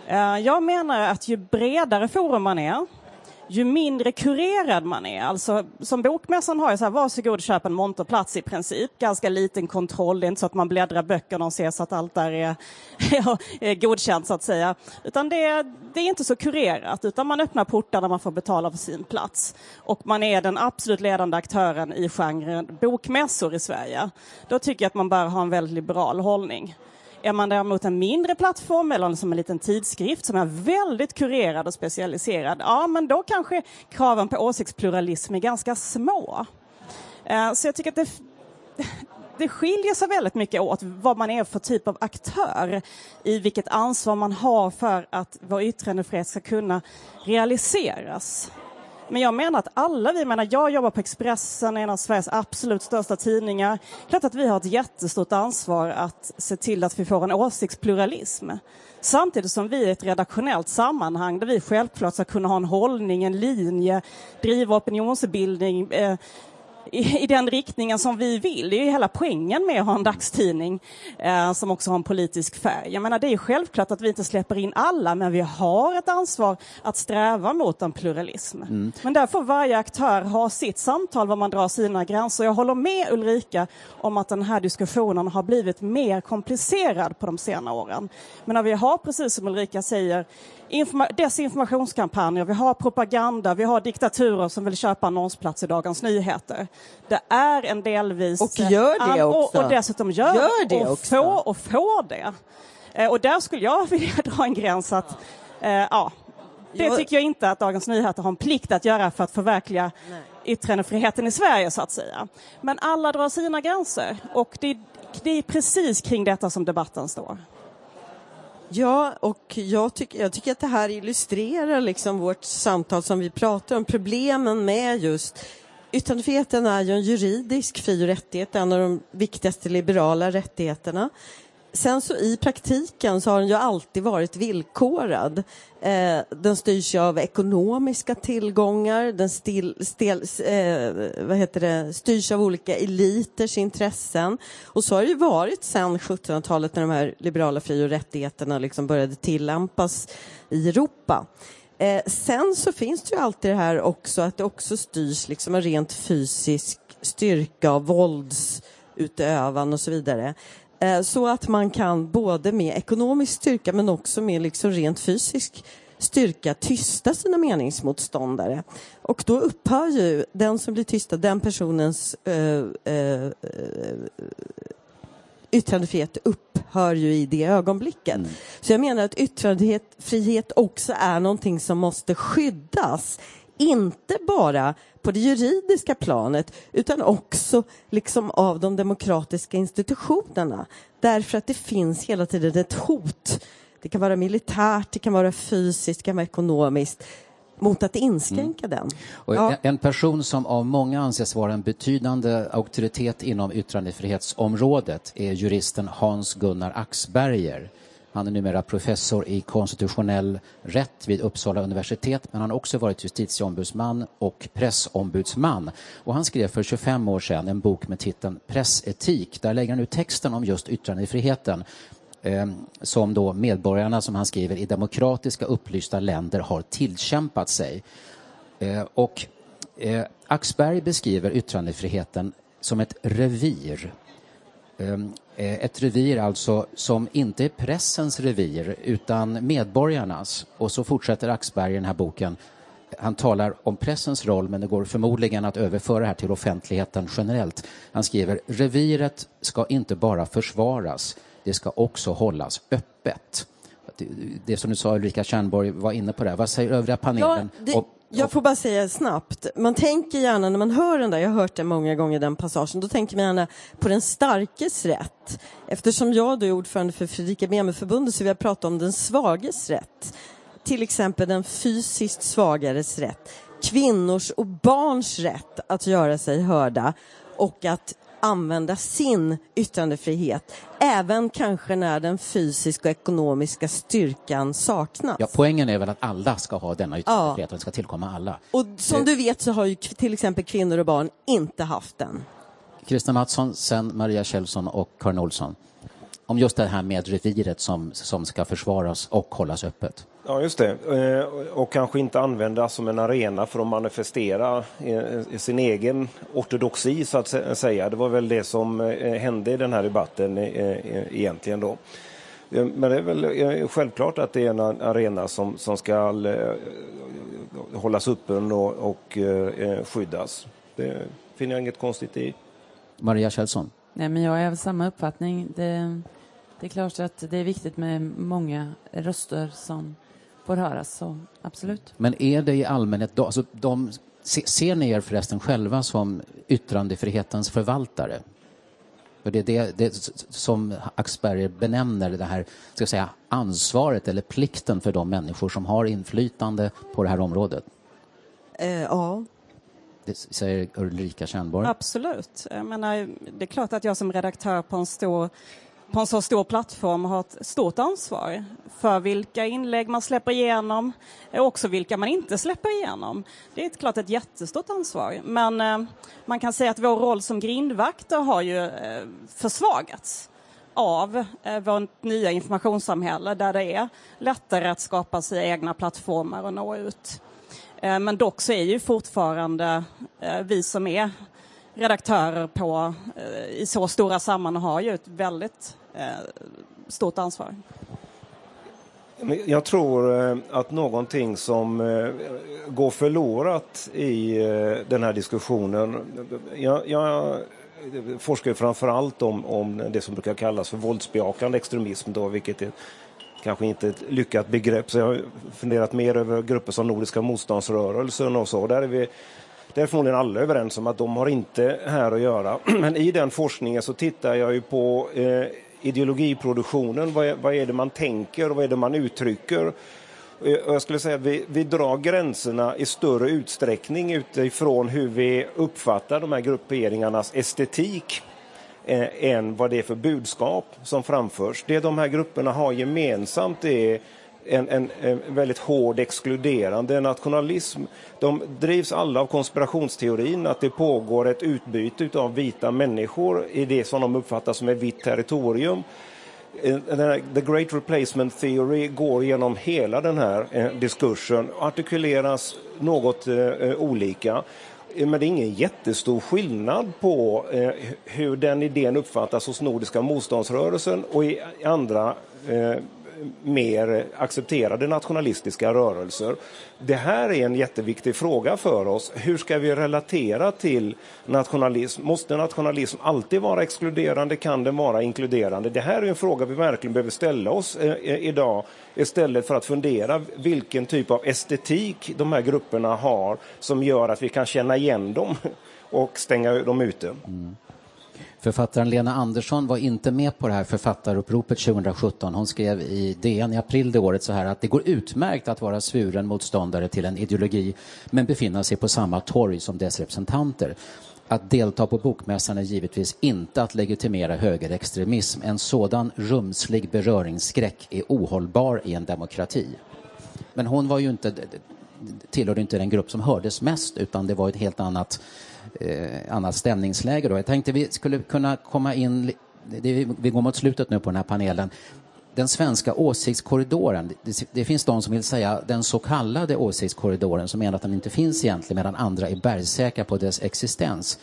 D: Eh, jag menar att ju bredare forum man är, ju mindre kurerad man är. Alltså, som Bokmässan har jag så här, varsågod köp en monterplats i princip. Ganska liten kontroll, det är inte så att man bläddrar böckerna och ser så att allt där är, är godkänt så att säga. Utan det, det är inte så kurerat, utan man öppnar portarna, man får betala för sin plats. Och man är den absolut ledande aktören i genren bokmässor i Sverige. Då tycker jag att man bör ha en väldigt liberal hållning. Är man däremot en mindre plattform eller som en liten tidskrift som är väldigt kurerad och specialiserad, ja men då kanske kraven på åsiktspluralism är ganska små. Eh, så jag tycker att det, det skiljer sig väldigt mycket åt vad man är för typ av aktör i vilket ansvar man har för att vår yttrandefrihet ska kunna realiseras. Men jag menar att alla vi, menar, jag jobbar på Expressen, en av Sveriges absolut största tidningar. Klart att vi har ett jättestort ansvar att se till att vi får en åsiktspluralism. Samtidigt som vi är ett redaktionellt sammanhang där vi självklart ska kunna ha en hållning, en linje, driva opinionsbildning, eh, i, i den riktningen som vi vill. Det är ju hela poängen med att ha en dagstidning eh, som också har en politisk färg. Jag menar, det är självklart att vi inte släpper in alla, men vi har ett ansvar att sträva mot en pluralism. Mm. Men där får varje aktör ha sitt samtal var man drar sina gränser. Jag håller med Ulrika om att den här diskussionen har blivit mer komplicerad på de senare åren. Men när vi har, precis som Ulrika säger, desinformationskampanjer, vi har propaganda, vi har diktaturer som vill köpa annonsplats i Dagens Nyheter. Det är en delvis...
B: Och gör det också.
D: Och, och dessutom gör,
B: gör det
D: och,
B: också.
D: Får, och får det. Eh, och där skulle jag vilja dra en gräns att, eh, ja, det tycker jag inte att Dagens Nyheter har en plikt att göra för att förverkliga Nej. yttrandefriheten i Sverige så att säga. Men alla drar sina gränser och det, det är precis kring detta som debatten står.
B: Ja, och jag, tyck, jag tycker att det här illustrerar liksom vårt samtal som vi pratar om. Problemen med just Yttrandefriheten är ju en juridisk fri och rättighet, en av de viktigaste liberala rättigheterna. Sen så i praktiken så har den ju alltid varit villkorad. Eh, den styrs ju av ekonomiska tillgångar, den stil, stel, eh, vad heter det, styrs av olika eliters intressen. Och så har det ju varit sedan 1700-talet när de här liberala fri och rättigheterna liksom började tillämpas i Europa. Eh, sen så finns det ju alltid det här också att det också styrs liksom av rent fysisk styrka och våldsutövan och så vidare. Eh, så att man kan både med ekonomisk styrka men också med liksom rent fysisk styrka tysta sina meningsmotståndare. Och då upphör ju den som blir tystad, den personens uh, uh, yttrandefrihet upphör ju i det ögonblicket. Mm. Så jag menar att yttrandefrihet också är någonting som måste skyddas. Inte bara på det juridiska planet utan också liksom av de demokratiska institutionerna. Därför att det finns hela tiden ett hot. Det kan vara militärt, det kan vara fysiskt, det kan vara ekonomiskt mot att inskränka mm. den.
E: Ja. En person som av många anses vara en betydande auktoritet inom yttrandefrihetsområdet är juristen Hans-Gunnar Axberger. Han är numera professor i konstitutionell rätt vid Uppsala universitet men han har också varit justitieombudsman och pressombudsman. Och han skrev för 25 år sedan en bok med titeln Pressetik. Där lägger han ut texten om just yttrandefriheten eh, som då medborgarna, som han skriver, i demokratiska upplysta länder har tillkämpat sig. Eh, och eh, Axberg beskriver yttrandefriheten som ett revir. Ehm, Eh, ett revir alltså som inte är pressens revir utan medborgarnas. Och så fortsätter Axberg i den här boken han talar om pressens roll men det går förmodligen att överföra det här till offentligheten generellt. Han skriver reviret ska inte bara försvaras det ska också hållas öppet. Det som du sa, Ulrika Tjernborg var inne på det. Vad säger övriga panelen? Ja, det,
B: jag får bara säga snabbt, man tänker gärna när man hör den där, jag har hört den många gånger den passagen, då tänker man gärna på den starkes rätt. Eftersom jag då är ordförande för Fredrika Bremer-förbundet så vill jag prata om den svages rätt. Till exempel den fysiskt svagares rätt, kvinnors och barns rätt att göra sig hörda och att använda sin yttrandefrihet även kanske när den fysiska och ekonomiska styrkan saknas.
E: Ja, poängen är väl att alla ska ha denna yttrandefrihet ja. och den ska tillkomma alla.
B: Och som eh. du vet så har ju till exempel kvinnor och barn inte haft den.
E: Kristina Mattsson, sen Maria Kjellson och Karin Olsson. Om just det här med reviret som, som ska försvaras och hållas öppet.
A: Ja, just det. Eh, och kanske inte användas som en arena för att manifestera sin egen ortodoxi, så att säga. Det var väl det som eh, hände i den här debatten eh, egentligen då. Men det är väl självklart att det är en arena som, som ska hållas öppen och, och skyddas. Det finner jag inget konstigt i.
E: Maria Kjellson?
C: Nej, men jag är av samma uppfattning. Det Det är klart att det är viktigt med många röster som får höras, så absolut.
E: Men är det i allmänhet, alltså de, ser ni er förresten själva som yttrandefrihetens förvaltare? För det är det, det som Axberger benämner det här ska säga, ansvaret eller plikten för de människor som har inflytande på det här området.
B: Eh, ja.
E: Det säger Ulrika Kärnborg.
D: Absolut. Jag menar, det är klart att jag som redaktör på en stor på en så stor plattform har ett stort ansvar för vilka inlägg man släpper igenom och också vilka man inte släpper igenom. Det är ett, klart ett jättestort ansvar. Men eh, man kan säga att vår roll som grindvakter har ju eh, försvagats av eh, vårt nya informationssamhälle där det är lättare att skapa sig egna plattformar och nå ut. Eh, men dock så är ju fortfarande eh, vi som är redaktörer på, eh, i så stora sammanhang har ju ett väldigt Eh, stort ansvar.
A: Jag tror eh, att någonting som eh, går förlorat i den här diskussionen. Jag, jag forskar framför allt om, om det som brukar kallas för våldsbejakande extremism, då, vilket är kanske inte ett lyckat begrepp. Så jag har funderat mer över grupper som Nordiska motståndsrörelsen och så. Där är vi där är förmodligen alla överens om att de har inte här att göra. Men i den forskningen så tittar jag ju på eh, ideologiproduktionen. Vad är, vad är det man tänker och vad är det man uttrycker? Eh, jag skulle säga att vi, vi drar gränserna i större utsträckning utifrån hur vi uppfattar de här grupperingarnas estetik eh, än vad det är för budskap som framförs. Det de här grupperna har gemensamt är en, en, en, väldigt hård exkluderande nationalism. De drivs alla av konspirationsteorin att det pågår ett utbyte av vita människor i det som de uppfattar som ett vitt territorium. Eh, the Great Replacement Theory går genom hela den här eh, diskursen och artikuleras något eh, olika. Men det är ingen jättestor skillnad på hur den idén uppfattas hos Nordiska motståndsrörelsen och i andra mer accepterade nationalistiska rörelser. Det här är en jätteviktig fråga för oss. Hur ska vi relatera till nationalism? Måste nationalism alltid vara exkluderande? Kan den vara inkluderande? Det här är en fråga vi verkligen behöver ställa oss eh, eh, idag istället för att fundera vilken typ av estetik de här grupperna har som gör att vi kan känna igen dem och stänga dem ute. Mm.
E: Författaren Lena Andersson var inte med på det här författaruppropet 2017. Hon skrev i DN i april det året så här att det går utmärkt att vara svuren motståndare till en ideologi men befinna sig på samma torg som dess representanter. Att delta på bokmässan är givetvis inte att legitimera högerextremism. En sådan rumslig beröringsskräck är ohållbar i en demokrati. Men hon var ju inte, tillhörde inte den grupp som hördes mest utan det var ett helt annat eh, annat stämningsläge. Då. Jag tänkte vi skulle kunna komma in, det, vi går mot slutet nu på den här panelen. Den svenska åsiktskorridoren, det, det, finns de som vill säga den så kallade åsiktskorridoren som menar att den inte finns egentligen medan andra är bergsäkra på dess existens.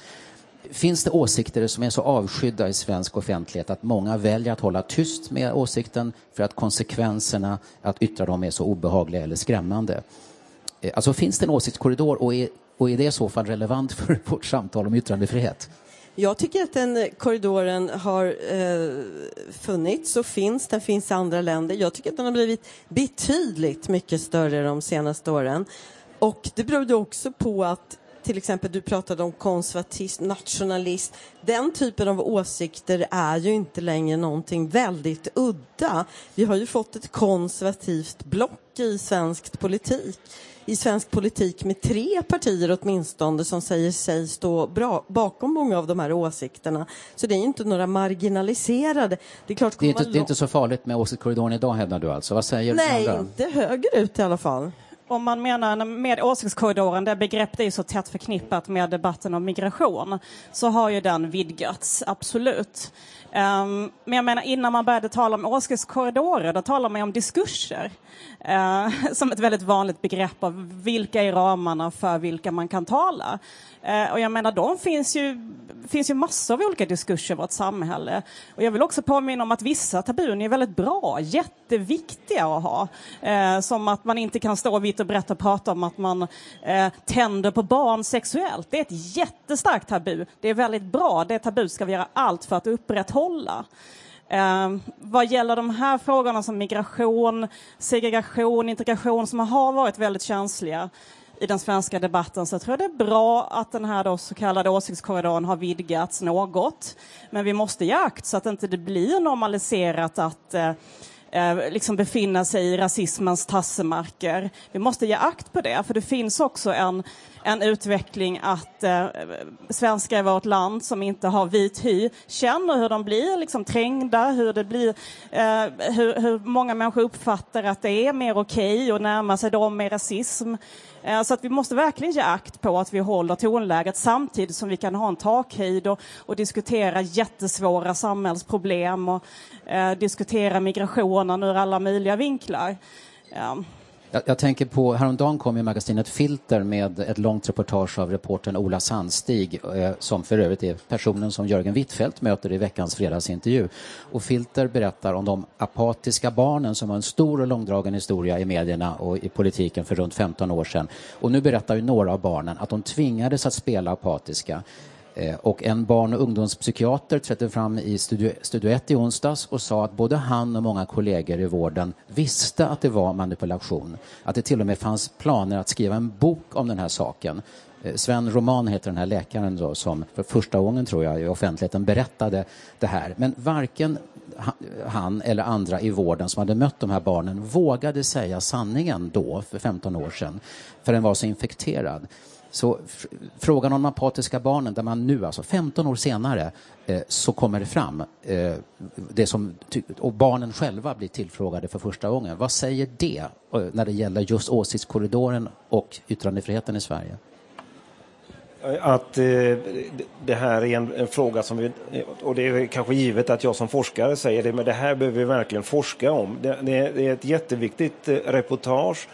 E: Finns det åsikter som är så avskydda i svensk offentlighet att många väljer att hålla tyst med åsikten för att konsekvenserna att yttra dem är så obehagliga eller skrämmande? Eh, alltså finns det en åsiktskorridor och är och är det i så fall relevant för vårt samtal om yttrandefrihet?
B: Jag tycker att den korridoren har eh, funnits och finns. Den finns i andra länder. Jag tycker att den har blivit betydligt mycket större de senaste åren. Och det beror också på att till exempel du pratade om konservatism, nationalist. Den typen av åsikter är ju inte längre någonting väldigt udda. Vi har ju fått ett konservativt block i svensk politik i svensk politik med tre partier åtminstone som säger sig stå bra, bakom många av de här åsikterna. Så det är inte några marginaliserade.
E: Det är, klart, det är, inte, det är inte så farligt med åsiktskorridoren idag hävdar du alltså? Vad säger
B: Nej, du? inte högerut i alla fall
D: om man menar med åsiktskorridoren, det begreppet är ju så tätt förknippat med debatten om migration, så har ju den vidgats, absolut. Um, men jag menar innan man började tala om åsiktskorridorer, då talar man om diskurser. Uh, som ett väldigt vanligt begrepp av vilka är ramarna för vilka man kan tala. Uh, och jag menar, de finns ju, finns ju massor av olika diskurser i vårt samhälle. Och jag vill också påminna om att vissa tabun är väldigt bra, jätteviktiga att ha. Eh, som att man inte kan stå vitt och brett och prata om att man eh, tänder på barn sexuellt. Det är ett jättestarkt tabu. Det är väldigt bra. Det tabut ska vi göra allt för att upprätthålla. Eh, vad gäller de här frågorna som migration, segregation, integration som har varit väldigt känsliga i den svenska debatten så jag tror jag det är bra att den här då så kallade åsiktskorridoren har vidgats något. Men vi måste ge akt så att inte det blir normaliserat att eh, eh liksom befinna sig i rasismens tassemarker. Vi måste ge akt på det, för det finns också en, en utveckling att eh, svenskar i vårt land som inte har vit hy känner hur de blir liksom trängda, hur, det blir, eh, hur, hur många människor uppfattar att det är mer okej okay att närma sig dem med rasism. Eh, så att vi måste verkligen ge akt på att vi håller tonläget samtidigt som vi kan ha en takhöjd och, och diskutera jättesvåra samhällsproblem och eh, diskutera migrationen ur alla möjliga vinklar. Ja.
E: Jag, jag, tänker på, häromdagen kom ju magasinet Filter med ett långt reportage av reportern Ola Sandstig eh, som för övrigt är personen som Jörgen Wittfeldt möter i veckans fredagsintervju. Och Filter berättar om de apatiska barnen som har en stor och långdragen historia i medierna och i politiken för runt 15 år sedan. Och nu berättar ju några av barnen att de tvingades att spela apatiska Eh, och en barn och ungdomspsykiater trädde fram i Studio, Studio 1 i onsdags och sa att både han och många kollegor i vården visste att det var manipulation. Att det till och med fanns planer att skriva en bok om den här saken. Eh, Sven Roman heter den här läkaren då, som för första gången tror jag i offentligheten berättade det här. Men varken han eller andra i vården som hade mött de här barnen vågade säga sanningen då, för 15 år sedan, för den var så infekterad. Så frågan om de apatiska barnen, där man nu, alltså 15 år senare, eh, så kommer det fram, eh, det som, och barnen själva blir tillfrågade för första gången. Vad säger det eh, när det gäller just åsiktskorridoren och yttrandefriheten i Sverige?
A: Att eh, det här är en, en, fråga som vi, och det är kanske givet att jag som forskare säger det, men det här behöver vi verkligen forska om. Det, det, är ett jätteviktigt eh, reportage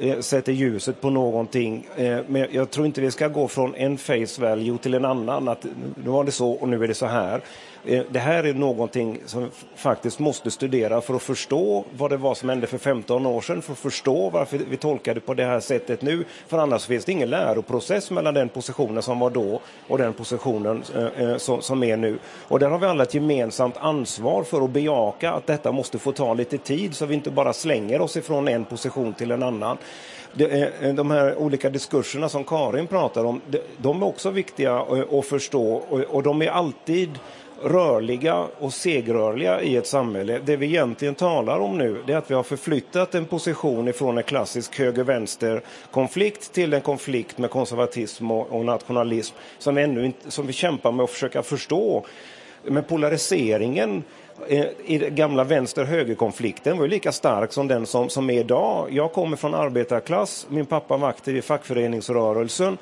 A: Eh, sätter ljuset på någonting. Eh, men jag tror inte vi ska gå från en face value till en annan, att nu var det så och nu är det så här. Eh, det här är någonting som faktiskt måste studera för att förstå vad det var som hände för 15 år sedan, för att förstå varför vi tolkar det på det här sättet nu. För annars finns det ingen läroprocess mellan den positionen som var då och den positionen eh, eh, som är nu. Och där har vi alla ett gemensamt ansvar för att bejaka att detta måste få ta lite tid så vi inte bara slänger oss ifrån en position till en annan. De här olika diskurserna som Karin pratar om, de är också viktiga att förstå och de är alltid rörliga och segrörliga i ett samhälle. Det vi egentligen talar om nu är att vi har förflyttat en position ifrån en klassisk höger-vänster-konflikt till en konflikt med konservatism och, nationalism som vi, ännu inte, som vi kämpar med att försöka förstå. Men polariseringen eh, i den gamla vänster-höger-konflikten var ju lika stark som den som, som är idag. Jag kommer från arbetarklass, min pappa var aktiv i fackföreningsrörelsen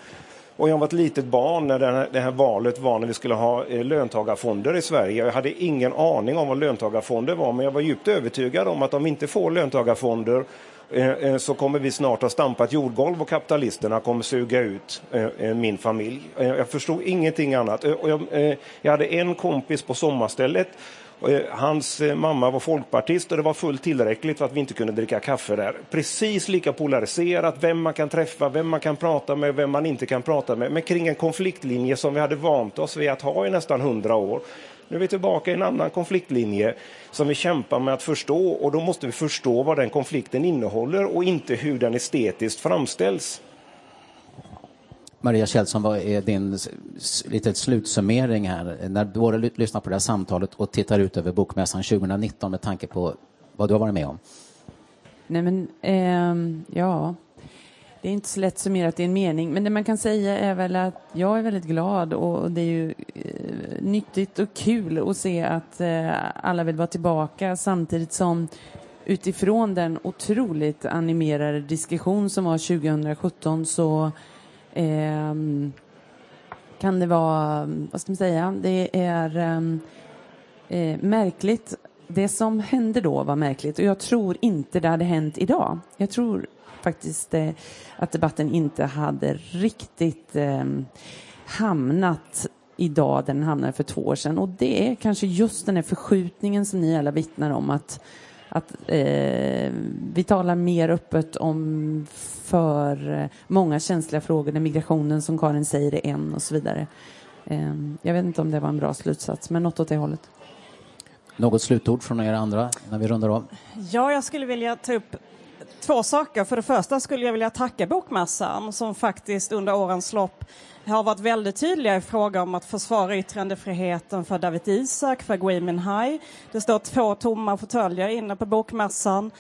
A: och jag var ett litet barn när det här, det här, valet var när vi skulle ha eh, löntagarfonder i Sverige. Jag hade ingen aning om vad löntagarfonder var, men jag var djupt övertygad om att om vi inte får löntagarfonder eh, eh, så kommer vi snart ha stampat jordgolv och kapitalisterna kommer suga ut eh, eh, min familj. Eh, jag förstod ingenting annat. Jag hade en kompis på sommarstället Eh, hans eh, mamma var folkpartist och det var fullt tillräckligt för att vi inte kunde dricka kaffe där. Precis lika polariserat, vem man kan träffa, vem man kan prata med, vem man inte kan prata med. Men kring en konfliktlinje som vi hade vant oss vid att ha i nästan hundra år. Nu är vi tillbaka i en annan konfliktlinje som vi kämpar med att förstå och då måste vi förstå vad den konflikten innehåller och inte hur den estetiskt framställs.
E: Maria Kjellson, vad är din lite slutsummering här? När du både lyssnar på det här samtalet och tittar ut över Bokmässan 2019 med tanke på vad du har varit med om?
C: Nej men, eh, ja, det är inte så lätt summerat i en mening, men det man kan säga är väl att jag är väldigt glad och det är ju eh, nyttigt och kul att se att eh, alla vill vara tillbaka samtidigt som utifrån den otroligt animerade diskussion som var 2017 så eh, kan det vara, vad ska man säga, det är ehm, eh, märkligt. Det som hände då var märkligt och jag tror inte det hade hänt idag. Jag tror faktiskt eh, att debatten inte hade riktigt eh, hamnat idag där den hamnade för två år sedan. Och det är kanske just den här förskjutningen som ni alla vittnar om att, att eh, vi talar mer öppet om för många känsliga frågor där migrationen som Karin säger är en och så vidare. Ehm, jag vet inte om det var en bra slutsats, men något åt det hållet.
E: Något slutord från er andra när vi rundar av?
D: Ja, jag skulle vilja ta upp två saker. För det första skulle jag vilja tacka Bokmässan som faktiskt under årens lopp har varit väldigt tydliga i fråga om att försvara yttrandefriheten för David Isak, för Gui Minhai. Det står två tomma fåtöljer inne på Bokmässan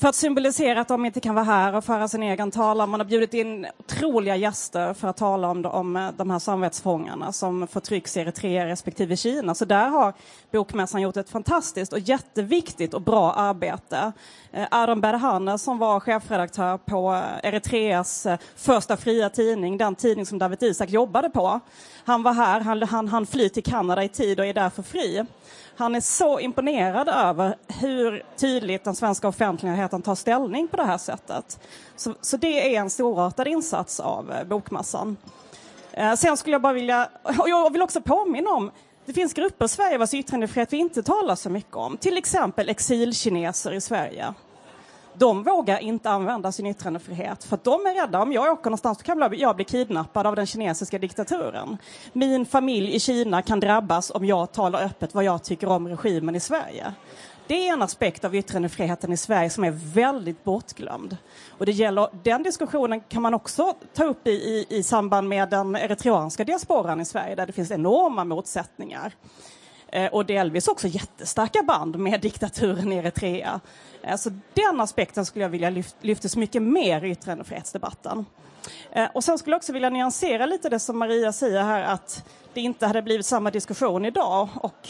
D: för att symbolisera att de inte kan vara här och föra sin egen talan. Man har bjudit in otroliga gäster för att tala om, om eh, de här samvetsfångarna som förtrycks i Eritrea respektive Kina. Så där har Bokmässan gjort ett fantastiskt och jätteviktigt och bra arbete. Eh, Adam Berhane som var chefredaktör på eh, Eritreas första fria tidning, den tidning som David Isak jobbade på. Han var här, han, han, han flyr till Kanada i tid och är därför fri. Han är så imponerad över hur tydligt den svenska offentligheten tar ställning på det här sättet. Så, så det är en storartad insats av eh, Bokmassan. Eh, sen skulle jag bara vilja, och jag vill också påminna om det finns grupper i Sverige vars yttrandefrihet vi inte talar så mycket om. Till exempel exilkineser i Sverige de vågar inte använda sin yttrandefrihet för att de är rädda. Om jag åker någonstans så kan jag bli kidnappad av den kinesiska diktaturen. Min familj i Kina kan drabbas om jag talar öppet vad jag tycker om regimen i Sverige. Det är en aspekt av yttrandefriheten i Sverige som är väldigt bortglömd. Och det gäller, den diskussionen kan man också ta upp i, i, i samband med den eritreanska diasporan i Sverige där det finns enorma motsättningar. Eh, och delvis också jättestarka band med diktaturen i Eritrea. Så den aspekten skulle jag vilja lyft, lyftas mycket mer i yttrandefrihetsdebatten. Eh, och sen skulle jag också vilja nyansera lite det som Maria säger här att det inte hade blivit samma diskussion idag och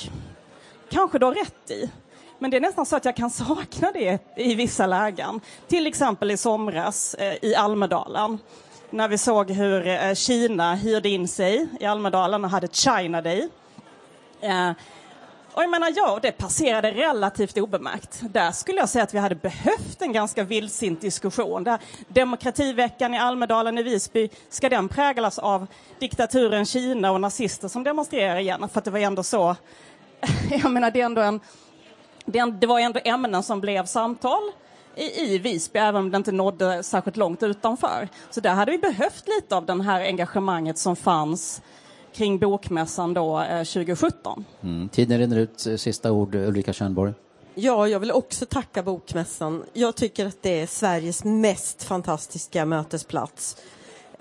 D: kanske då rätt i. Men det är nästan så att jag kan sakna det i vissa lägen. Till exempel i somras eh, i Almedalen när vi såg hur eh, Kina hyrde in sig i Almedalen och hade China Day. Och jag menar, ja, det passerade relativt obemärkt. Där skulle jag säga att vi hade behövt en ganska vildsint diskussion. Där demokrativeckan i Almedalen i Visby, ska den präglas av diktaturen Kina och nazister som demonstrerar igen? För att det var ändå så, jag menar, det, är ändå en, det var ändå ämnen som blev samtal i, i Visby, även om det inte nådde särskilt långt utanför. Så där hade vi behövt lite av det här engagemanget som fanns kring Bokmässan då, eh, 2017.
E: Mm. Tiden rinner ut. Sista ord, Ulrika Tjörnborg.
B: Ja, jag vill också tacka Bokmässan. Jag tycker att det är Sveriges mest fantastiska mötesplats.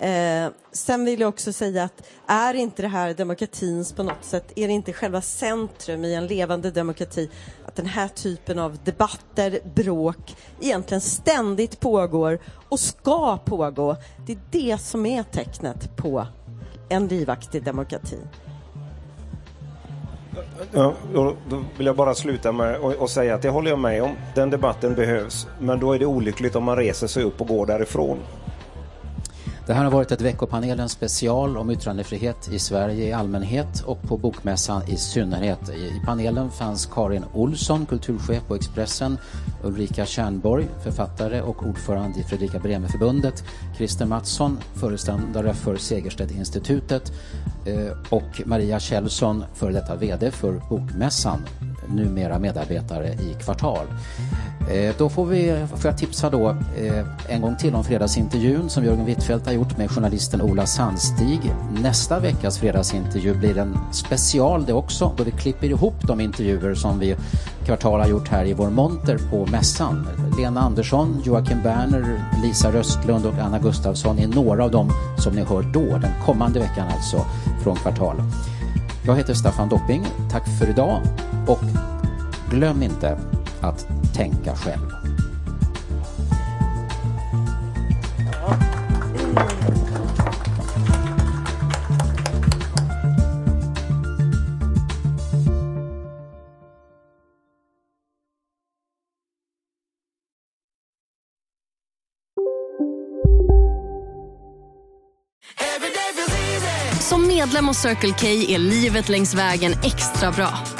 B: Eh, sen vill jag också säga att är inte det här demokratins på något sätt, är det inte själva centrum i en levande demokrati att den här typen av debatter, bråk egentligen ständigt pågår och ska pågå. Det är det som är tecknet på en livaktig demokrati.
A: Ja, då, vill jag bara sluta med att säga att det håller jag med om. Den debatten behövs. Men då är det olyckligt om man reser sig upp och går därifrån.
E: Det här har varit ett veckopanelen special om yttrandefrihet i Sverige i allmänhet och på Bokmässan i synnerhet. I panelen fanns Karin Olsson, kulturchef på Expressen, Ulrika Kärnborg, författare och ordförande i Fredrika Bremer-förbundet, Christer Mattsson, föreståndare för Segerstedt-institutet eh, och Maria Kjellson, före detta VD för Bokmässan, numera medarbetare i Kvartal. Eh, då får, vi, får jag tipsa då eh, en gång till om fredagsintervjun som Jörgen Wittfeldt har gjort med journalisten Ola Sandstig. Nästa veckas fredagsintervju blir en special det också då vi klipper ihop de intervjuer som vi Kvartal har gjort här i vår monter på mässan. Lena Andersson, Joakim Berner, Lisa Röstlund och Anna Gustafsson är några av dem som ni hör då, den kommande veckan alltså, från Kvartal. Jag heter Staffan Dopping. Tack för idag och glöm inte att tänka själv.
I: Som medlem hos Circle K är livet längs vägen extra bra.